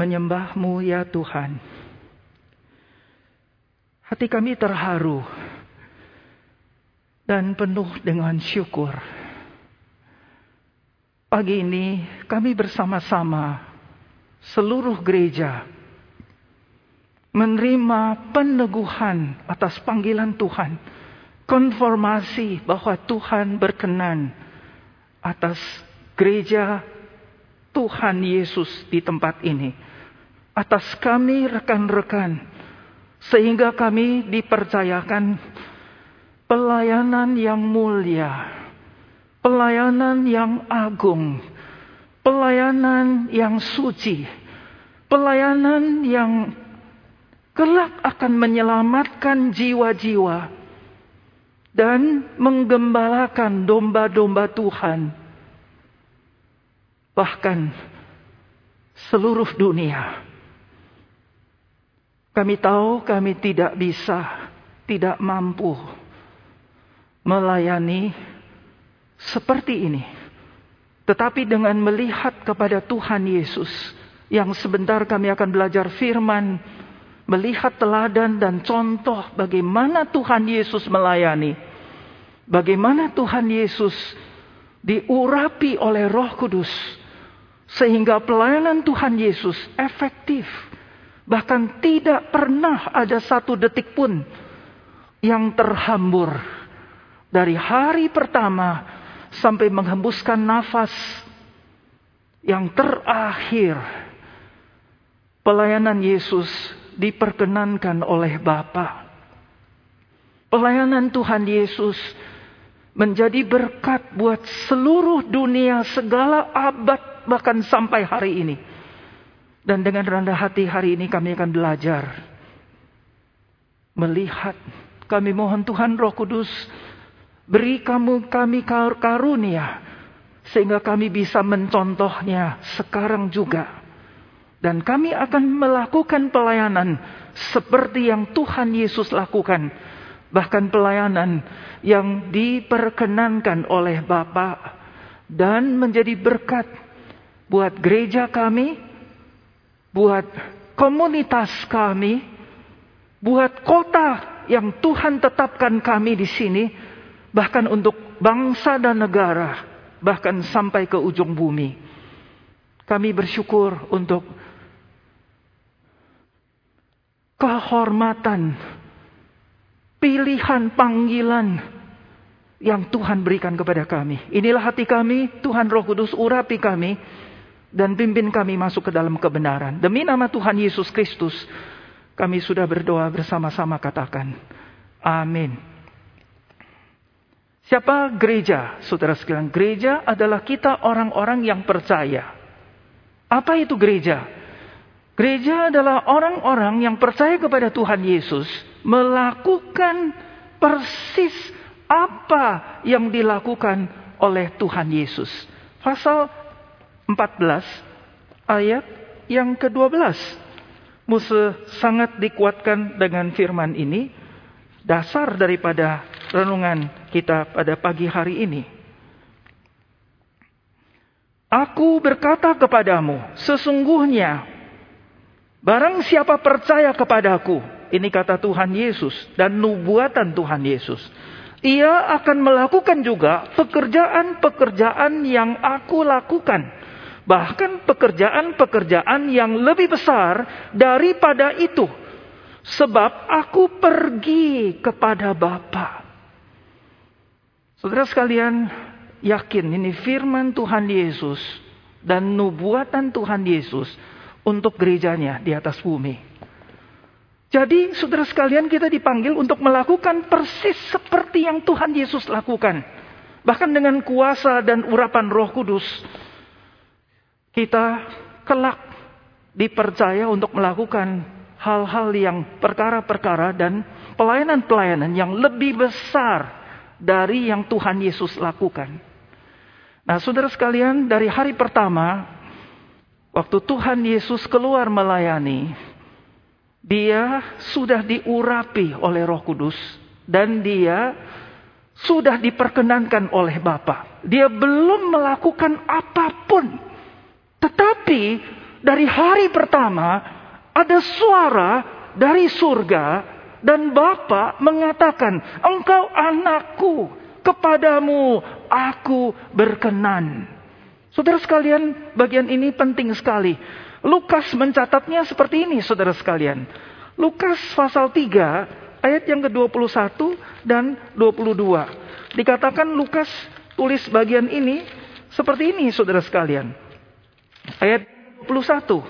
menyembahmu ya Tuhan. Hati kami terharu dan penuh dengan syukur. Pagi ini kami bersama-sama seluruh gereja menerima peneguhan atas panggilan Tuhan, konformasi bahwa Tuhan berkenan atas gereja Tuhan Yesus di tempat ini, atas kami rekan-rekan, sehingga kami dipercayakan pelayanan yang mulia, pelayanan yang agung, pelayanan yang suci, pelayanan yang kelak akan menyelamatkan jiwa-jiwa dan menggembalakan domba-domba Tuhan. Bahkan seluruh dunia. Kami tahu kami tidak bisa, tidak mampu melayani seperti ini. Tetapi dengan melihat kepada Tuhan Yesus yang sebentar kami akan belajar firman, melihat teladan dan contoh bagaimana Tuhan Yesus melayani. Bagaimana Tuhan Yesus diurapi oleh Roh Kudus sehingga pelayanan Tuhan Yesus efektif. Bahkan tidak pernah ada satu detik pun yang terhambur dari hari pertama sampai menghembuskan nafas yang terakhir. Pelayanan Yesus diperkenankan oleh Bapa. Pelayanan Tuhan Yesus menjadi berkat buat seluruh dunia segala abad bahkan sampai hari ini. Dan dengan rendah hati hari ini kami akan belajar melihat kami mohon Tuhan Roh Kudus Beri kamu kami karunia sehingga kami bisa mencontohnya sekarang juga. Dan kami akan melakukan pelayanan seperti yang Tuhan Yesus lakukan. Bahkan pelayanan yang diperkenankan oleh Bapa dan menjadi berkat buat gereja kami, buat komunitas kami, buat kota yang Tuhan tetapkan kami di sini bahkan untuk bangsa dan negara, bahkan sampai ke ujung bumi. Kami bersyukur untuk kehormatan, pilihan, panggilan yang Tuhan berikan kepada kami. Inilah hati kami, Tuhan Roh Kudus urapi kami dan pimpin kami masuk ke dalam kebenaran. Demi nama Tuhan Yesus Kristus, kami sudah berdoa bersama-sama katakan, amin. Siapa gereja? Saudara sekalian, gereja adalah kita orang-orang yang percaya. Apa itu gereja? Gereja adalah orang-orang yang percaya kepada Tuhan Yesus, melakukan persis apa yang dilakukan oleh Tuhan Yesus. Pasal 14 ayat yang ke-12. Musa sangat dikuatkan dengan firman ini. Dasar daripada renungan kita pada pagi hari ini. Aku berkata kepadamu, sesungguhnya barang siapa percaya kepadaku, ini kata Tuhan Yesus dan nubuatan Tuhan Yesus. Ia akan melakukan juga pekerjaan-pekerjaan yang aku lakukan. Bahkan pekerjaan-pekerjaan yang lebih besar daripada itu. Sebab aku pergi kepada Bapa. Saudara sekalian, yakin ini firman Tuhan Yesus dan nubuatan Tuhan Yesus untuk gerejanya di atas bumi. Jadi saudara sekalian kita dipanggil untuk melakukan persis seperti yang Tuhan Yesus lakukan. Bahkan dengan kuasa dan urapan roh kudus. Kita kelak dipercaya untuk melakukan hal-hal yang perkara-perkara dan pelayanan-pelayanan yang lebih besar dari yang Tuhan Yesus lakukan. Nah, saudara sekalian, dari hari pertama, waktu Tuhan Yesus keluar melayani, dia sudah diurapi oleh Roh Kudus, dan dia sudah diperkenankan oleh Bapa. Dia belum melakukan apa pun, tetapi dari hari pertama ada suara dari surga dan Bapa mengatakan, "Engkau anakku, kepadamu aku berkenan." Saudara sekalian, bagian ini penting sekali. Lukas mencatatnya seperti ini, saudara sekalian. Lukas pasal 3 ayat yang ke-21 dan 22. Dikatakan Lukas tulis bagian ini seperti ini saudara sekalian. Ayat 21.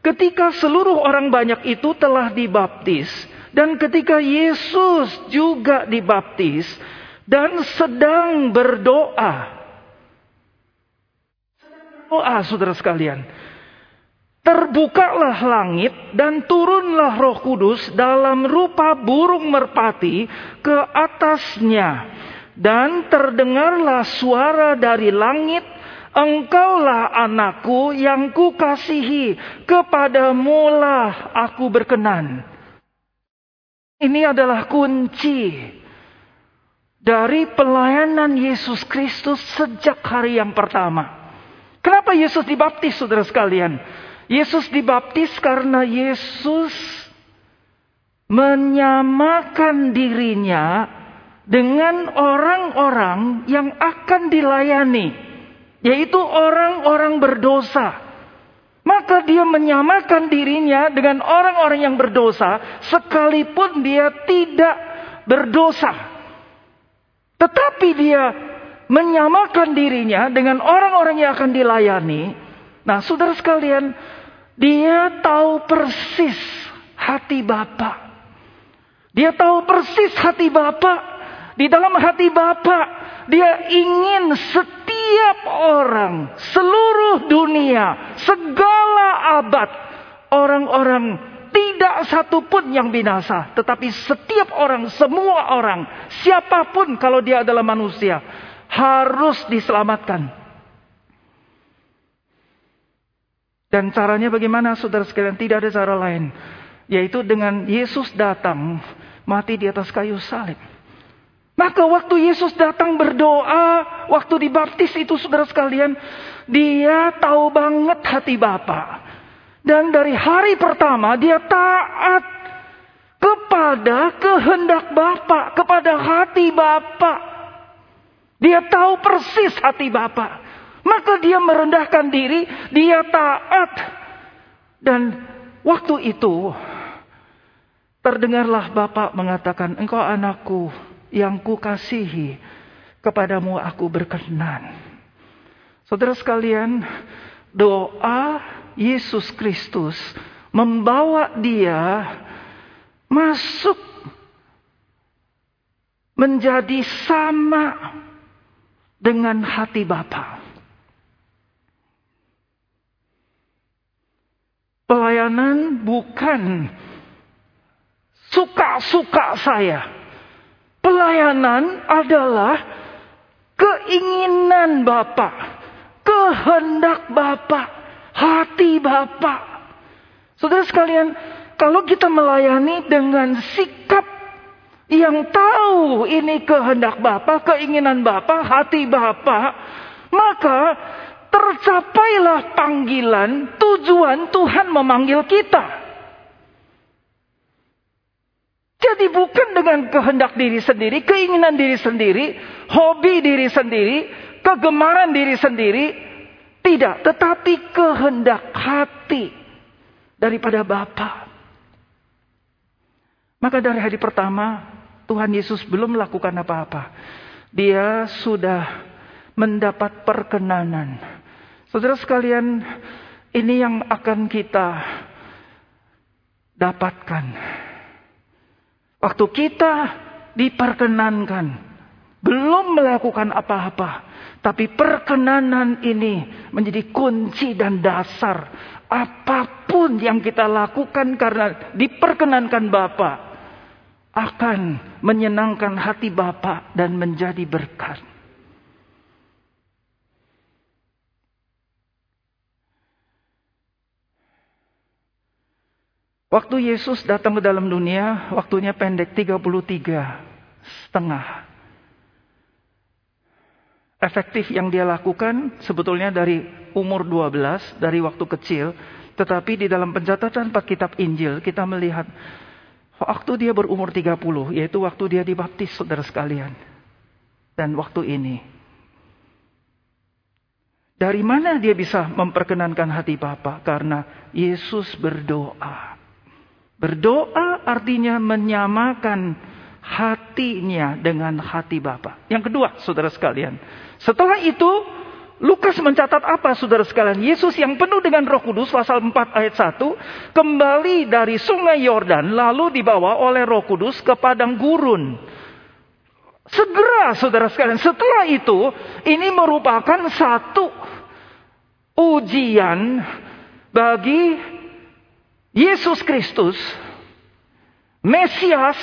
Ketika seluruh orang banyak itu telah dibaptis dan ketika Yesus juga dibaptis dan sedang berdoa. Doa saudara sekalian. Terbukalah langit dan turunlah roh kudus dalam rupa burung merpati ke atasnya. Dan terdengarlah suara dari langit, Engkaulah anakku yang kukasihi, kepadamu lah aku berkenan. Ini adalah kunci dari pelayanan Yesus Kristus sejak hari yang pertama. Kenapa Yesus dibaptis, saudara sekalian? Yesus dibaptis karena Yesus menyamakan dirinya dengan orang-orang yang akan dilayani, yaitu orang-orang berdosa. Maka dia menyamakan dirinya dengan orang-orang yang berdosa, sekalipun dia tidak berdosa. Tetapi dia menyamakan dirinya dengan orang-orang yang akan dilayani. Nah, saudara sekalian, dia tahu persis hati Bapak. Dia tahu persis hati Bapak. Di dalam hati Bapak, dia ingin setiap orang, seluruh dunia, segala abad, orang-orang tidak satu pun yang binasa, tetapi setiap orang, semua orang, siapa pun kalau dia adalah manusia, harus diselamatkan. Dan caranya bagaimana saudara sekalian? Tidak ada cara lain. Yaitu dengan Yesus datang mati di atas kayu salib. Maka waktu Yesus datang berdoa, waktu dibaptis itu saudara sekalian, dia tahu banget hati Bapa. Dan dari hari pertama dia taat kepada kehendak Bapa, kepada hati Bapa. Dia tahu persis hati Bapa. Maka dia merendahkan diri, dia taat. Dan waktu itu terdengarlah Bapak mengatakan, engkau anakku yang kukasihi, kepadamu aku berkenan. Saudara sekalian, doa Yesus Kristus membawa dia masuk menjadi sama dengan hati Bapa. Pelayanan bukan suka-suka saya. Pelayanan adalah keinginan Bapak, kehendak Bapak, hati Bapak. Saudara sekalian, kalau kita melayani dengan sikap yang tahu ini kehendak Bapak, keinginan Bapak, hati Bapak, maka tercapailah panggilan, tujuan Tuhan memanggil kita. Jadi bukan dengan kehendak diri sendiri, keinginan diri sendiri, hobi diri sendiri, kegemaran diri sendiri, tidak, tetapi kehendak hati daripada Bapa. Maka dari hari pertama, Tuhan Yesus belum melakukan apa-apa. Dia sudah mendapat perkenanan Saudara sekalian, ini yang akan kita dapatkan. Waktu kita diperkenankan, belum melakukan apa-apa, tapi perkenanan ini menjadi kunci dan dasar apa pun yang kita lakukan karena diperkenankan Bapa akan menyenangkan hati Bapa dan menjadi berkat. Waktu Yesus datang ke dalam dunia, waktunya pendek 33 setengah. Efektif yang dia lakukan sebetulnya dari umur 12, dari waktu kecil, Tetapi di dalam pencatatan kitab Injil kita melihat waktu dia berumur 30, yaitu waktu dia dibaptis saudara sekalian. Dan waktu ini. Dari mana dia bisa memperkenankan hati Bapa? Karena Yesus berdoa. Berdoa artinya menyamakan hatinya dengan hati Bapa. Yang kedua, saudara sekalian. Setelah itu, Lukas mencatat apa saudara sekalian? Yesus yang penuh dengan roh kudus pasal 4 ayat 1. Kembali dari sungai Yordan lalu dibawa oleh roh kudus ke padang gurun. Segera saudara sekalian setelah itu ini merupakan satu ujian bagi Yesus Kristus. Mesias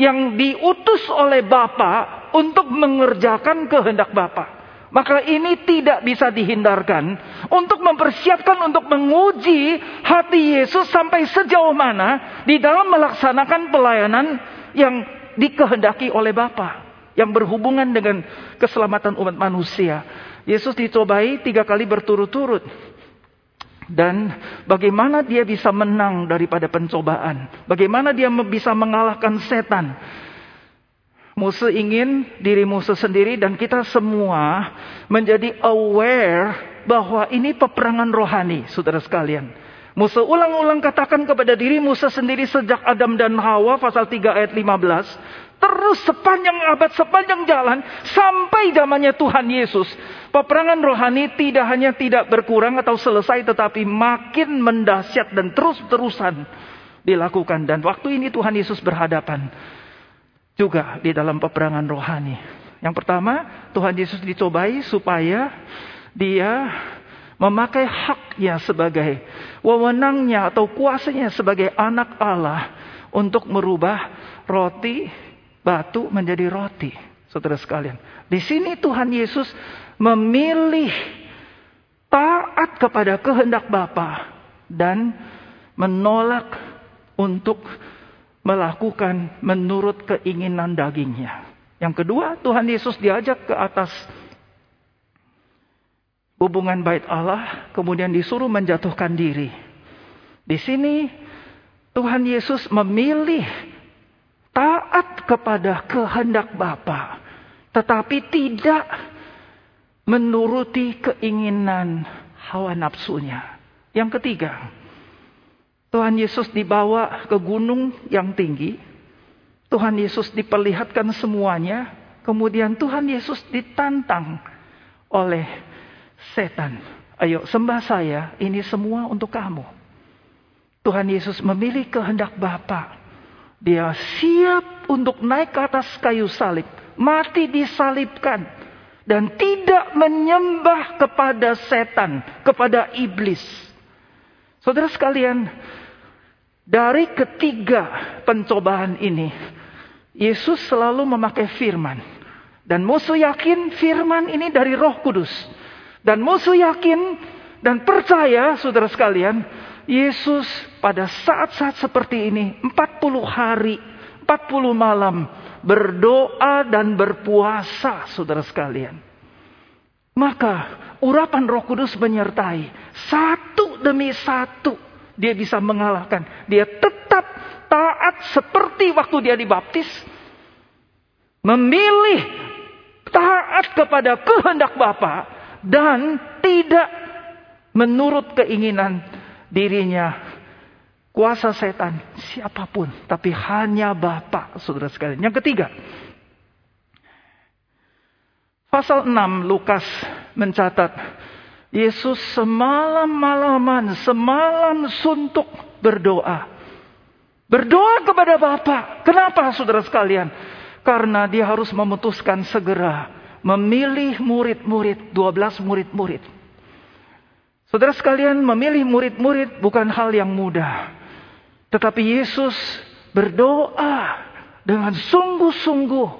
yang diutus oleh Bapa untuk mengerjakan kehendak Bapa. Maka ini tidak bisa dihindarkan untuk mempersiapkan untuk menguji hati Yesus sampai sejauh mana di dalam melaksanakan pelayanan yang dikehendaki oleh Bapa yang berhubungan dengan keselamatan umat manusia. Yesus dicobai tiga kali berturut-turut. Dan bagaimana dia bisa menang daripada pencobaan. Bagaimana dia bisa mengalahkan setan. Musuh ingin diri musuh sendiri dan kita semua menjadi aware bahwa ini peperangan rohani, saudara sekalian. Musuh ulang-ulang katakan kepada diri musuh sendiri sejak Adam dan Hawa pasal 3 ayat 15. Terus sepanjang abad, sepanjang jalan sampai zamannya Tuhan Yesus. Peperangan rohani tidak hanya tidak berkurang atau selesai tetapi makin mendahsyat dan terus-terusan dilakukan. Dan waktu ini Tuhan Yesus berhadapan juga di dalam peperangan rohani. Yang pertama, Tuhan Yesus dicobai supaya dia memakai haknya sebagai wewenangnya atau kuasanya sebagai anak Allah untuk merubah roti batu menjadi roti. Saudara sekalian, di sini Tuhan Yesus memilih taat kepada kehendak Bapa dan menolak untuk melakukan menurut keinginan dagingnya. Yang kedua, Tuhan Yesus diajak ke atas hubungan bait Allah, kemudian disuruh menjatuhkan diri. Di sini Tuhan Yesus memilih taat kepada kehendak Bapa, tetapi tidak menuruti keinginan hawa nafsunya. Yang ketiga, Tuhan Yesus dibawa ke gunung yang tinggi. Tuhan Yesus diperlihatkan semuanya. Kemudian Tuhan Yesus ditantang oleh setan. Ayo sembah saya, ini semua untuk kamu. Tuhan Yesus memilih kehendak Bapa. Dia siap untuk naik ke atas kayu salib. Mati disalibkan. Dan tidak menyembah kepada setan, kepada iblis. Saudara sekalian, dari ketiga pencobaan ini, Yesus selalu memakai firman. Dan musuh yakin firman ini dari roh kudus. Dan musuh yakin dan percaya saudara sekalian, Yesus pada saat-saat seperti ini, 40 hari, 40 malam, berdoa dan berpuasa saudara sekalian. Maka urapan roh kudus menyertai satu demi satu dia bisa mengalahkan. Dia tetap taat seperti waktu dia dibaptis. Memilih taat kepada kehendak Bapa dan tidak menurut keinginan dirinya. Kuasa setan siapa pun, tapi hanya Bapa, Saudara sekalian. Yang ketiga, pasal 6 Lukas mencatat Yesus semalam-malaman, semalam suntuk berdoa. Berdoa kepada Bapa. Kenapa saudara sekalian? Karena dia harus memutuskan segera memilih murid-murid, 12 murid-murid. Saudara sekalian, memilih murid-murid bukan hal yang mudah. Tetapi Yesus berdoa dengan sungguh-sungguh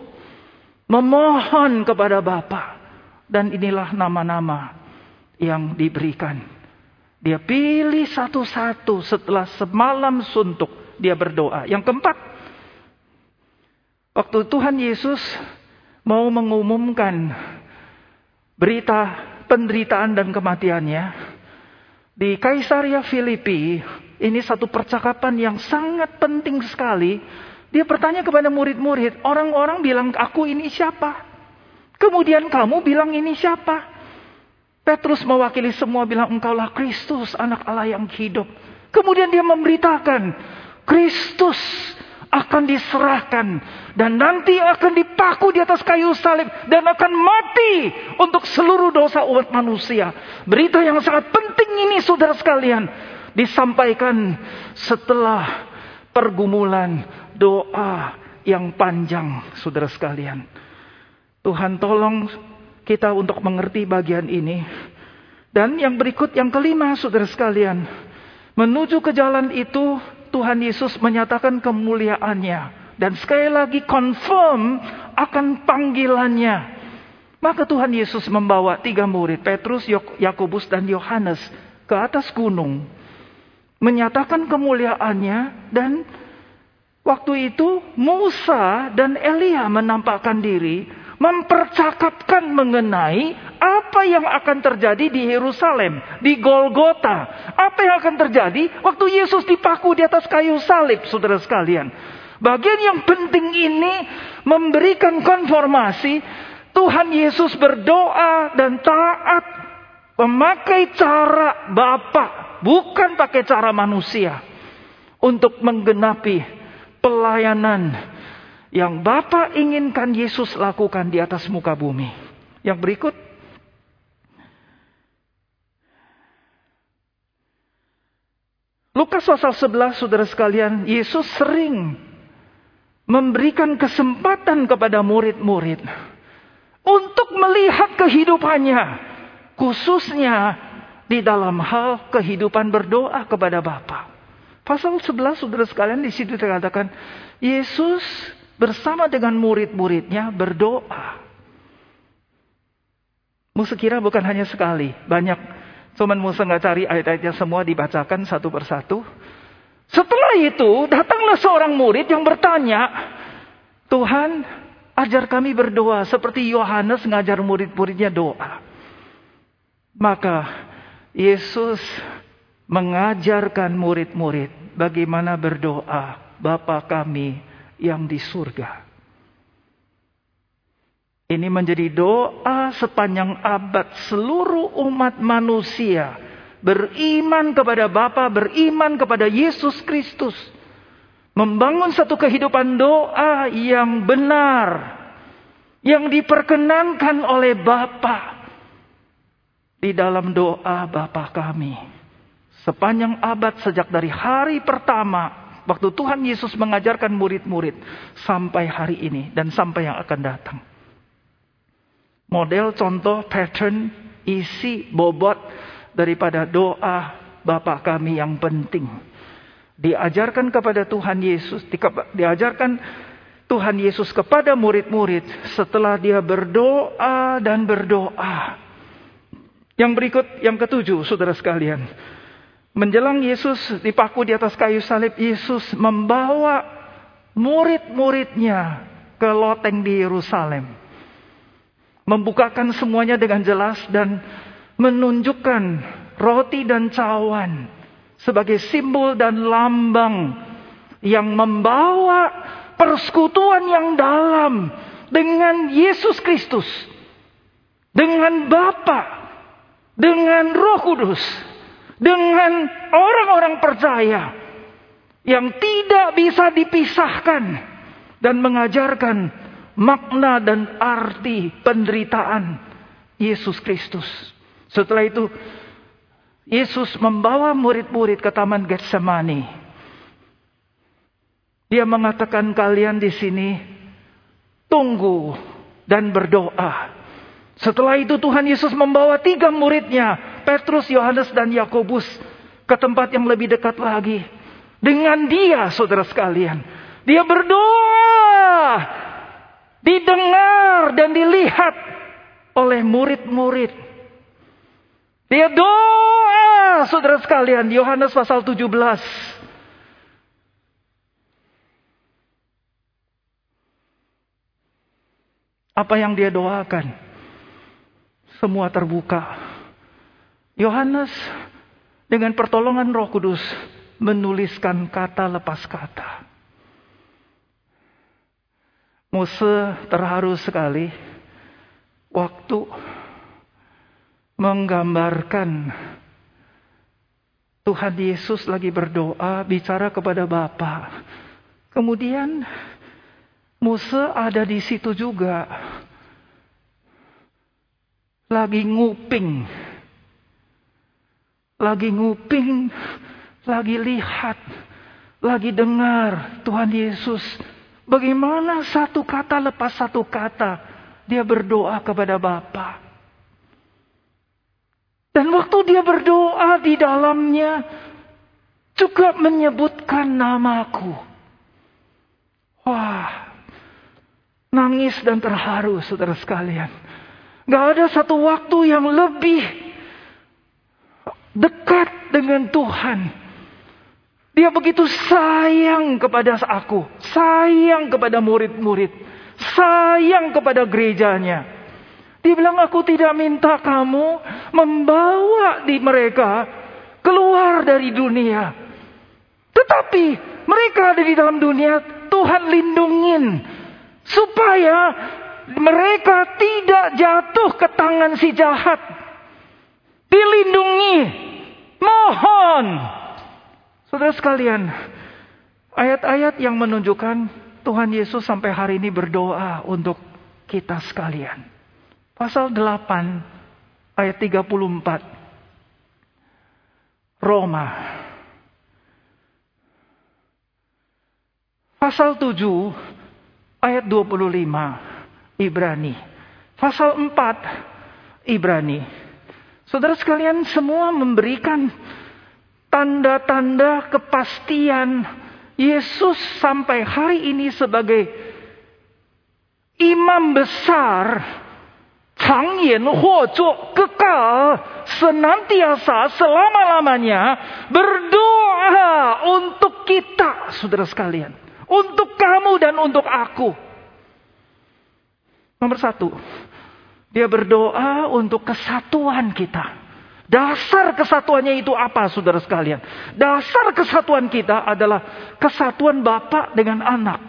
memohon kepada Bapa. Dan inilah nama-nama yang diberikan. Dia pilih satu-satu setelah semalam suntuk dia berdoa. Yang keempat, waktu Tuhan Yesus mau mengumumkan berita penderitaan dan kematiannya, Di Kaisaria Filipi, ini satu percakapan yang sangat penting sekali. Dia bertanya kepada murid-murid, orang-orang bilang aku ini siapa? Kemudian kamu bilang ini siapa? Petrus mewakili semua bilang engkaulah Kristus anak Allah yang hidup. Kemudian dia memberitakan Kristus akan diserahkan dan nanti akan dipaku di atas kayu salib dan akan mati untuk seluruh dosa umat manusia. Berita yang sangat penting ini saudara sekalian disampaikan setelah pergumulan doa yang panjang saudara sekalian. Tuhan tolong kita untuk mengerti bagian ini. Dan yang berikut yang kelima saudara sekalian. Menuju ke jalan itu Tuhan Yesus menyatakan kemuliaannya. Dan sekali lagi confirm akan panggilannya. Maka Tuhan Yesus membawa tiga murid, Petrus, Yakobus, dan Yohanes ke atas gunung. Menyatakan kemuliaannya dan waktu itu Musa dan Elia menampakkan diri mempercakapkan mengenai apa yang akan terjadi di Yerusalem, di Golgota. Apa yang akan terjadi waktu Yesus dipaku di atas kayu salib, saudara sekalian. Bagian yang penting ini memberikan konformasi Tuhan Yesus berdoa dan taat memakai cara Bapa, bukan pakai cara manusia untuk menggenapi pelayanan yang Bapak inginkan Yesus lakukan di atas muka bumi. Yang berikut. Lukas pasal 11 saudara sekalian, Yesus sering memberikan kesempatan kepada murid-murid untuk melihat kehidupannya, khususnya di dalam hal kehidupan berdoa kepada Bapa. Pasal 11 saudara sekalian di situ dikatakan Yesus bersama dengan murid-muridnya berdoa. Musa kira bukan hanya sekali, banyak. Cuman Musa nggak cari ayat-ayatnya semua dibacakan satu persatu. Setelah itu datanglah seorang murid yang bertanya, Tuhan ajar kami berdoa seperti Yohanes ngajar murid-muridnya doa. Maka Yesus mengajarkan murid-murid bagaimana berdoa. Bapa kami yang di surga. Ini menjadi doa sepanjang abad seluruh umat manusia beriman kepada Bapa, beriman kepada Yesus Kristus. Membangun satu kehidupan doa yang benar. Yang diperkenankan oleh Bapa. Di dalam doa Bapa kami. Sepanjang abad sejak dari hari pertama Waktu Tuhan Yesus mengajarkan murid-murid sampai hari ini dan sampai yang akan datang. Model, contoh, pattern, isi, bobot daripada doa Bapa kami yang penting. Diajarkan kepada Tuhan Yesus, diajarkan Tuhan Yesus kepada murid-murid setelah dia berdoa dan berdoa. Yang berikut, yang ketujuh, saudara sekalian. Menjelang Yesus dipaku di atas kayu salib, Yesus membawa murid-muridnya ke loteng di Yerusalem. Membukakan semuanya dengan jelas dan menunjukkan roti dan cawan sebagai simbol dan lambang yang membawa persekutuan yang dalam dengan Yesus Kristus, dengan Bapa, dengan Roh Kudus dengan orang-orang percaya yang tidak bisa dipisahkan dan mengajarkan makna dan arti penderitaan Yesus Kristus. Setelah itu Yesus membawa murid-murid ke taman Getsemani. Dia mengatakan kalian di sini tunggu dan berdoa. Setelah itu Tuhan Yesus membawa tiga muridnya Petrus, Yohanes, dan Yakobus ke tempat yang lebih dekat lagi. Dengan dia, saudara sekalian. Dia berdoa. Didengar dan dilihat oleh murid-murid. Dia doa, saudara sekalian. Yohanes pasal 17. Apa yang dia doakan? Semua terbuka Yohanes dengan pertolongan Roh Kudus menuliskan kata lepas kata. Mose terharu sekali waktu menggambarkan Tuhan Yesus lagi berdoa bicara kepada Bapa. Kemudian Mose ada di situ juga. Lagi nguping. Lagi nguping, lagi lihat, lagi dengar Tuhan Yesus bagaimana satu kata lepas satu kata dia berdoa kepada Bapa. Dan waktu dia berdoa di dalamnya juga menyebutkan namaku. Wah, nangis dan terharu saudara sekalian. Gak ada satu waktu yang lebih dekat dengan Tuhan. Dia begitu sayang kepada aku, sayang kepada murid-murid, sayang kepada gerejanya. Dia bilang, aku tidak minta kamu membawa di mereka keluar dari dunia. Tetapi mereka ada di dalam dunia, Tuhan lindungin. Supaya mereka tidak jatuh ke tangan si jahat. Dilindungi. Mohon. Saudara sekalian, ayat-ayat yang menunjukkan Tuhan Yesus sampai hari ini berdoa untuk kita sekalian. Pasal 8 ayat 34. Roma. Pasal 7 ayat 25 Ibrani. Pasal 4 Ibrani. Saudara sekalian semua memberikan tanda-tanda kepastian Yesus sampai hari ini sebagai imam besar Changyan Huozuo kekal senantiasa selama-lamanya berdoa untuk kita, saudara sekalian. Untuk kamu dan untuk aku. Nomor satu, dia berdoa untuk kesatuan kita. Dasar kesatuannya itu apa saudara sekalian? Dasar kesatuan kita adalah kesatuan Bapak dengan anak.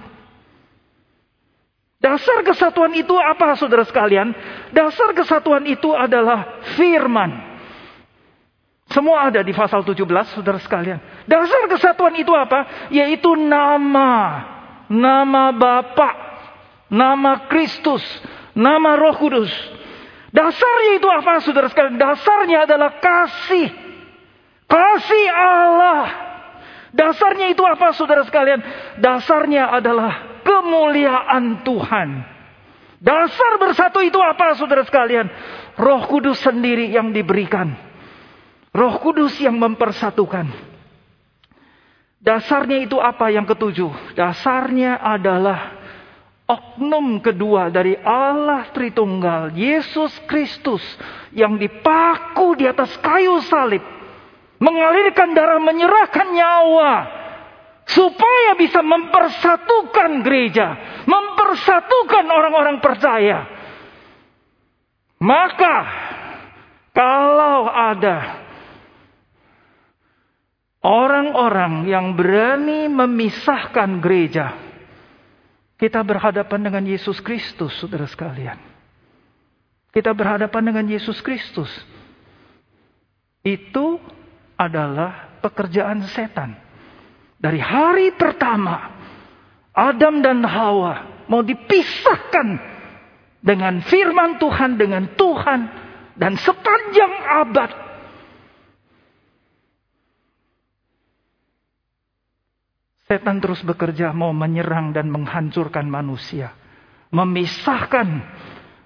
Dasar kesatuan itu apa saudara sekalian? Dasar kesatuan itu adalah firman. Semua ada di pasal 17 saudara sekalian. Dasar kesatuan itu apa? Yaitu nama. Nama Bapa, nama Kristus, nama Roh Kudus. Dasarnya itu apa saudara sekalian? Dasarnya adalah kasih. Kasih Allah. Dasarnya itu apa saudara sekalian? Dasarnya adalah kemuliaan Tuhan. Dasar bersatu itu apa saudara sekalian? Roh Kudus sendiri yang diberikan. Roh Kudus yang mempersatukan. Dasarnya itu apa yang ketujuh? Dasarnya adalah oknum kedua dari Allah Tritunggal, Yesus Kristus yang dipaku di atas kayu salib, mengalirkan darah, menyerahkan nyawa supaya bisa mempersatukan gereja, mempersatukan orang-orang percaya. Maka kalau ada orang-orang yang berani memisahkan gereja, kita berhadapan dengan Yesus Kristus, saudara sekalian. Kita berhadapan dengan Yesus Kristus. Itu adalah pekerjaan setan. Dari hari pertama, Adam dan Hawa mau dipisahkan dengan firman Tuhan, dengan Tuhan, dan sepanjang abad. Setan terus bekerja mau menyerang dan menghancurkan manusia. Memisahkan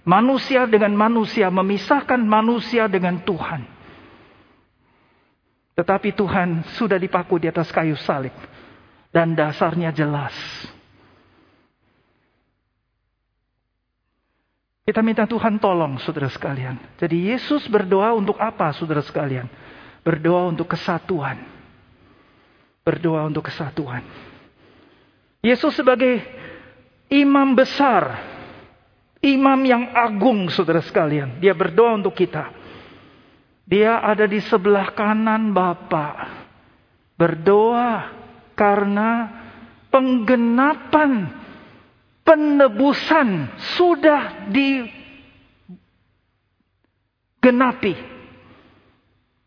manusia dengan manusia, memisahkan manusia dengan Tuhan. Tetapi Tuhan sudah dipaku di atas kayu salib. Dan dasarnya jelas. Kita minta Tuhan tolong saudara sekalian. Jadi Yesus berdoa untuk apa saudara sekalian? Berdoa untuk kesatuan. Berdoa untuk kesatuan. Yesus sebagai imam besar. Imam yang agung saudara sekalian. Dia berdoa untuk kita. Dia ada di sebelah kanan Bapa. Berdoa karena penggenapan penebusan sudah digenapi.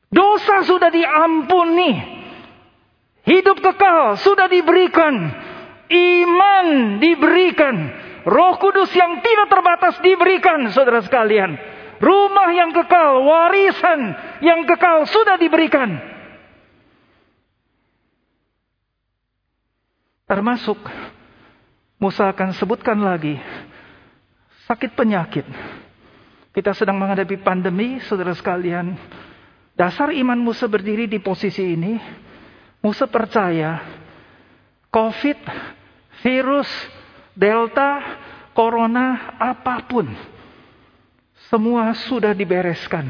Dosa sudah diampuni. Hidup kekal sudah diberikan. Iman diberikan. Roh Kudus yang tidak terbatas diberikan, saudara sekalian. Rumah yang kekal, warisan yang kekal sudah diberikan. Termasuk Musa akan sebutkan lagi sakit penyakit. Kita sedang menghadapi pandemi, saudara sekalian. Dasar iman Musa berdiri di posisi ini. Musa percaya COVID, virus, delta, corona, apa pun. Semua sudah dibereskan.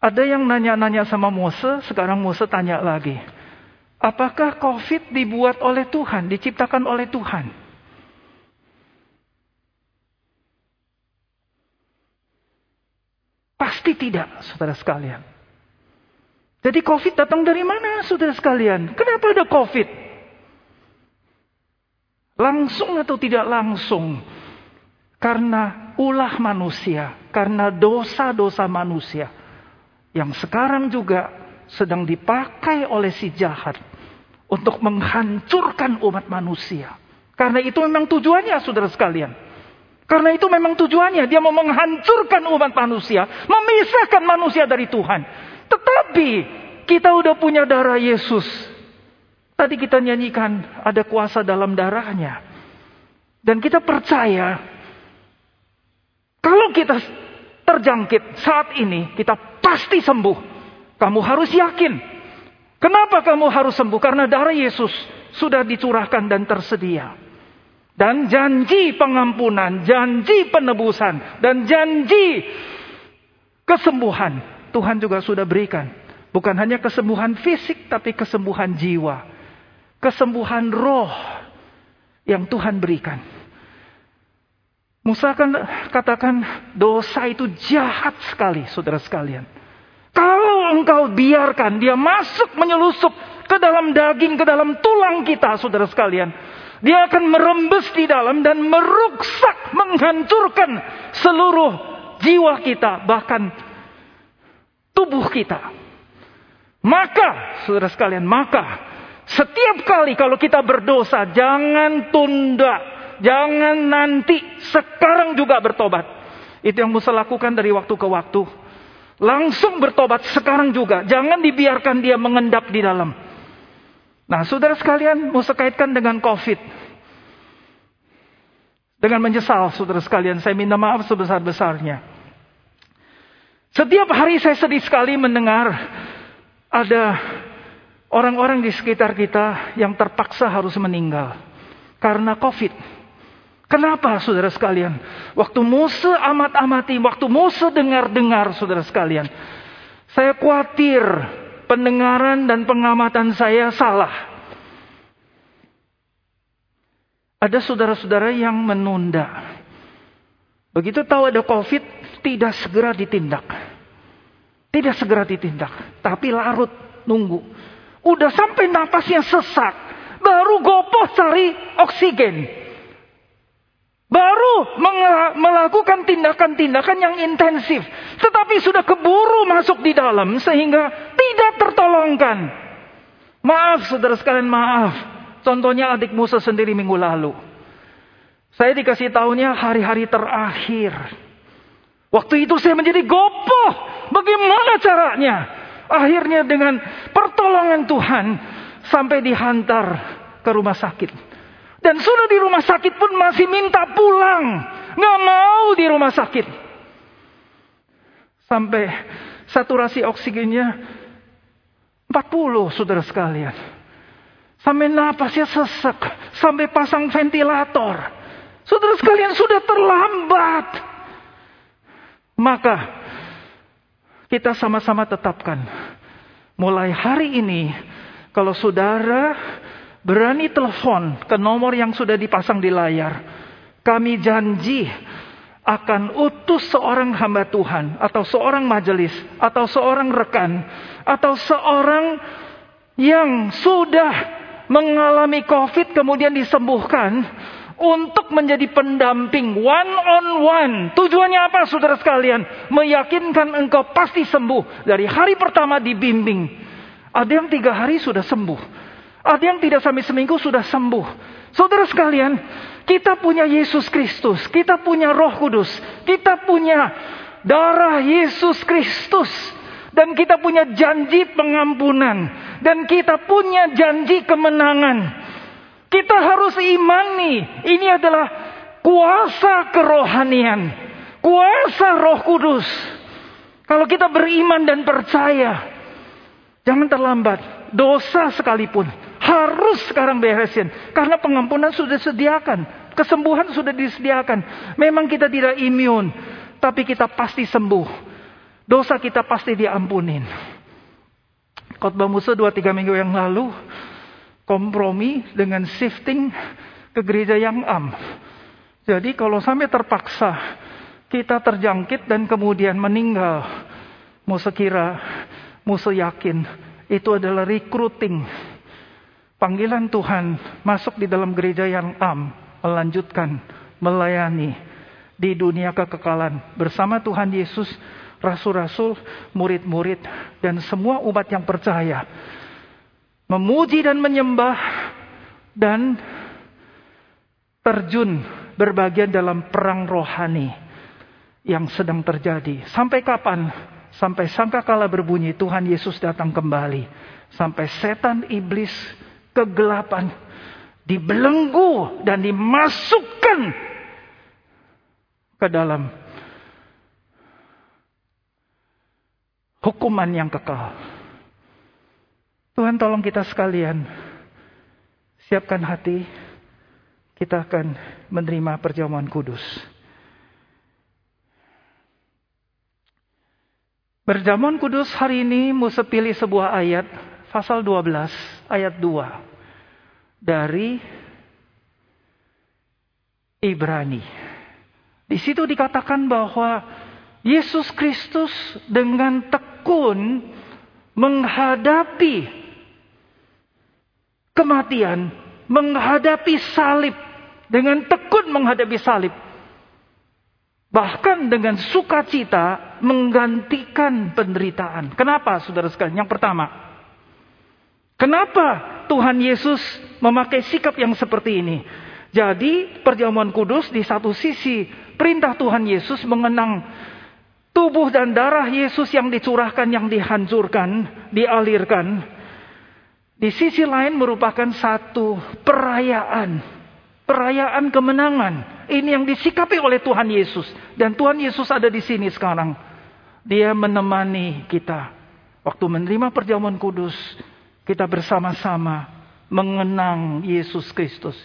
Ada yang nanya-nanya sama Musa, sekarang Musa tanya lagi. Apakah COVID dibuat oleh Tuhan, diciptakan oleh Tuhan? Pasti tidak, saudara sekalian. Jadi COVID datang dari mana, saudara sekalian? Kenapa ada COVID? Langsung atau tidak langsung? Karena ulah manusia, karena dosa-dosa manusia. Yang sekarang juga sedang dipakai oleh si jahat untuk menghancurkan umat manusia. Karena itu memang tujuannya saudara sekalian. Karena itu memang tujuannya. Dia mau menghancurkan umat manusia. Memisahkan manusia dari Tuhan. Tetapi kita udah punya darah Yesus. Tadi kita nyanyikan ada kuasa dalam darahnya. Dan kita percaya. Kalau kita terjangkit saat ini. Kita pasti sembuh. Kamu harus yakin. Kenapa kamu harus sembuh? Karena darah Yesus sudah dicurahkan dan tersedia. Dan janji pengampunan, janji penebusan, dan janji kesembuhan Tuhan juga sudah berikan. Bukan hanya kesembuhan fisik, tapi kesembuhan jiwa. Kesembuhan roh yang Tuhan berikan. Musa kan katakan dosa itu jahat sekali, saudara sekalian. Kalau engkau biarkan dia masuk menyelusup ke dalam daging, ke dalam tulang kita, saudara sekalian. Dia akan merembes di dalam dan meruksak, menghancurkan seluruh jiwa kita, bahkan tubuh kita. Maka, saudara sekalian, maka setiap kali kalau kita berdosa, jangan tunda, jangan nanti, sekarang juga bertobat. Itu yang Musa lakukan dari waktu ke waktu. Langsung bertobat sekarang juga. Jangan dibiarkan dia mengendap di dalam. Nah, saudara sekalian, mau sekaitkan dengan COVID. Dengan menyesal, saudara sekalian, saya minta maaf sebesar-besarnya. Setiap hari saya sedih sekali mendengar ada orang-orang di sekitar kita yang terpaksa harus meninggal karena COVID. Kenapa saudara sekalian? Waktu Musa amat-amati, waktu Musa dengar-dengar saudara sekalian. Saya khawatir pendengaran dan pengamatan saya salah. Ada saudara-saudara yang menunda. Begitu tahu ada COVID, tidak segera ditindak. Tidak segera ditindak. Tapi larut, nunggu. Udah sampai napasnya sesak. Baru gopoh cari oksigen. Baru melakukan tindakan-tindakan yang intensif. Tetapi sudah keburu masuk di dalam sehingga tidak tertolongkan. Maaf saudara sekalian maaf. Contohnya adik Musa sendiri minggu lalu. Saya dikasih tahunya hari-hari terakhir. Waktu itu saya menjadi gopoh. Bagaimana caranya? Akhirnya dengan pertolongan Tuhan. Sampai dihantar ke rumah sakit. Dan sudah di rumah sakit pun masih minta pulang. Nggak mau di rumah sakit. Sampai saturasi oksigennya 40 saudara sekalian. Sampai napasnya sesak. Sampai pasang ventilator. Saudara sekalian sudah terlambat. Maka kita sama-sama tetapkan. Mulai hari ini kalau saudara Berani telepon ke nomor yang sudah dipasang di layar. Kami janji akan utus seorang hamba Tuhan atau seorang majelis atau seorang rekan atau seorang yang sudah mengalami COVID kemudian disembuhkan untuk menjadi pendamping one on one. Tujuannya apa saudara sekalian? Meyakinkan engkau pasti sembuh. Dari hari pertama dibimbing. Ada yang tiga hari sudah sembuh. Ada yang tidak sampai seminggu sudah sembuh. Saudara sekalian, kita punya Yesus Kristus, kita punya Roh Kudus, kita punya darah Yesus Kristus, dan kita punya janji pengampunan, dan kita punya janji kemenangan. Kita harus imani, ini adalah kuasa kerohanian, kuasa Roh Kudus. Kalau kita beriman dan percaya, jangan terlambat, dosa sekalipun harus sekarang beresin karena pengampunan sudah disediakan. Kesembuhan sudah disediakan. Memang kita tidak imun, tapi kita pasti sembuh. Dosa kita pasti diampunin. Khotbah Musa 2-3 minggu yang lalu kompromi dengan shifting ke gereja yang am. Jadi kalau sampai terpaksa kita terjangkit dan kemudian meninggal, Musa kira, Musa yakin itu adalah recruiting. Panggilan Tuhan masuk di dalam gereja yang am melanjutkan melayani di dunia kekekalan bersama Tuhan Yesus, rasul-rasul, murid-murid dan semua umat yang percaya. Memuji dan menyembah dan terjun berbagian dalam perang rohani yang sedang terjadi. Sampai kapan? Sampai sangkakala berbunyi Tuhan Yesus datang kembali. Sampai setan iblis kegelapan dibelenggu dan dimasukkan ke dalam hukuman yang kekal. Tuhan tolong kita sekalian siapkan hati kita akan menerima perjamuan kudus. Perjamuan kudus hari ini Musa pilih sebuah ayat pasal 12 ayat 2 dari Ibrani. Di situ dikatakan bahwa Yesus Kristus dengan tekun menghadapi kematian, menghadapi salib, dengan tekun menghadapi salib. Bahkan dengan sukacita menggantikan penderitaan. Kenapa saudara sekalian? Yang pertama, kenapa Tuhan Yesus memakai sikap yang seperti ini. Jadi perjamuan kudus di satu sisi perintah Tuhan Yesus mengenang tubuh dan darah Yesus yang dicurahkan, yang dihancurkan, dialirkan. Di sisi lain merupakan satu perayaan. Perayaan kemenangan. Ini yang disikapi oleh Tuhan Yesus. Dan Tuhan Yesus ada di sini sekarang. Dia menemani kita. Waktu menerima perjamuan kudus kita bersama-sama mengenang Yesus Kristus.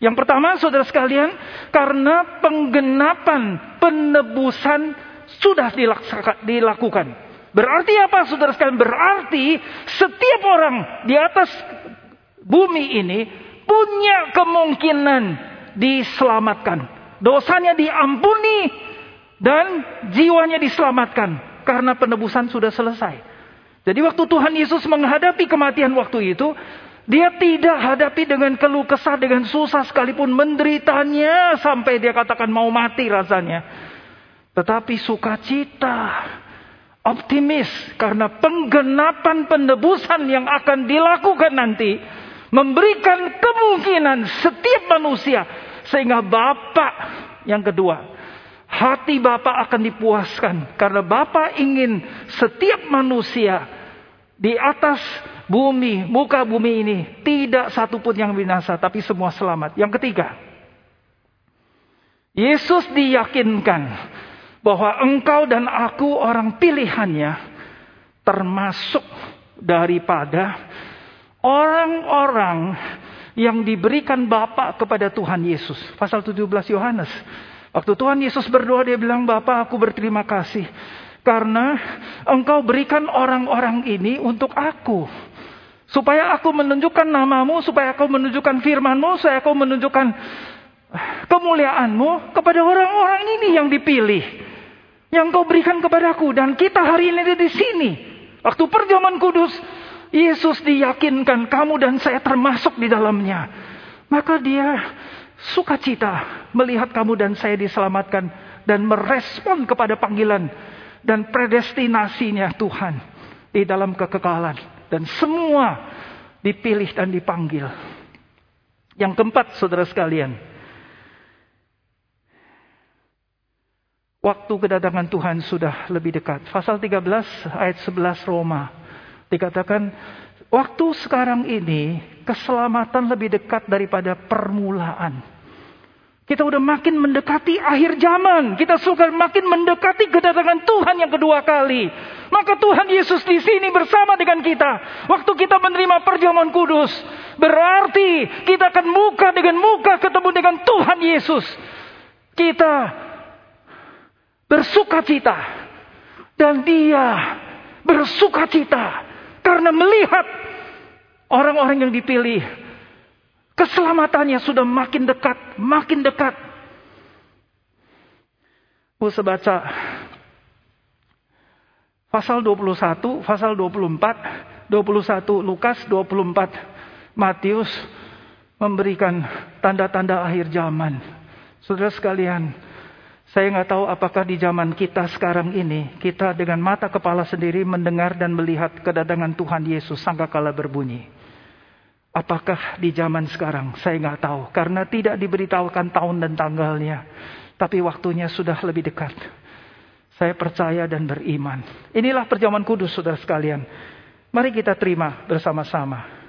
Yang pertama, saudara sekalian, karena penggenapan penebusan sudah dilakukan. Berarti apa, saudara sekalian? Berarti setiap orang di atas bumi ini punya kemungkinan diselamatkan. Dosanya diampuni dan jiwanya diselamatkan karena penebusan sudah selesai. Jadi waktu Tuhan Yesus menghadapi kematian waktu itu, dia tidak hadapi dengan keluh kesah, dengan susah sekalipun menderitanya sampai dia katakan mau mati rasanya. Tetapi sukacita, optimis karena penggenapan penebusan yang akan dilakukan nanti memberikan kemungkinan setiap manusia sehingga Bapak yang kedua hati Bapak akan dipuaskan karena Bapak ingin setiap manusia di atas bumi, muka bumi ini tidak satupun yang binasa tapi semua selamat. Yang ketiga, Yesus diyakinkan bahwa engkau dan aku orang pilihannya termasuk daripada orang-orang yang diberikan Bapak kepada Tuhan Yesus. Pasal 17 Yohanes. Waktu Tuhan Yesus berdoa dia bilang, Bapak aku berterima kasih. Karena engkau berikan orang-orang ini untuk aku. Supaya aku menunjukkan namamu, supaya aku menunjukkan firmanmu, supaya aku menunjukkan kemuliaanmu kepada orang-orang ini yang dipilih. Yang kau berikan kepadaku. Dan kita hari ini di sini. Waktu perjamuan kudus. Yesus diyakinkan kamu dan saya termasuk di dalamnya. Maka dia sukacita melihat kamu dan saya diselamatkan. Dan merespon kepada panggilan. Dan predestinasinya Tuhan. Di dalam kekekalan. Dan semua dipilih dan dipanggil. Yang keempat saudara sekalian. Waktu kedatangan Tuhan sudah lebih dekat. Pasal 13 ayat 11 Roma. Dikatakan, waktu sekarang ini keselamatan lebih dekat daripada permulaan. Kita udah makin mendekati akhir zaman. Kita suka makin mendekati kedatangan Tuhan yang kedua kali. Maka Tuhan Yesus di sini bersama dengan kita. Waktu kita menerima perjamuan kudus. Berarti kita akan muka dengan muka ketemu dengan Tuhan Yesus. Kita bersuka cita. Dan dia bersuka cita. Karena melihat orang-orang yang dipilih. Keselamatannya sudah makin dekat. Makin dekat. Bisa baca pasal 21, pasal 24, 21 Lukas, 24 Matius memberikan tanda-tanda akhir zaman. Saudara sekalian, saya nggak tahu apakah di zaman kita sekarang ini, kita dengan mata kepala sendiri mendengar dan melihat kedatangan Tuhan Yesus sangkakala berbunyi. Apakah di zaman sekarang? Saya nggak tahu. Karena tidak diberitahukan tahun dan tanggalnya. Tapi waktunya sudah lebih dekat. Saya percaya dan beriman. Inilah perjamuan kudus saudara sekalian. Mari kita terima bersama-sama.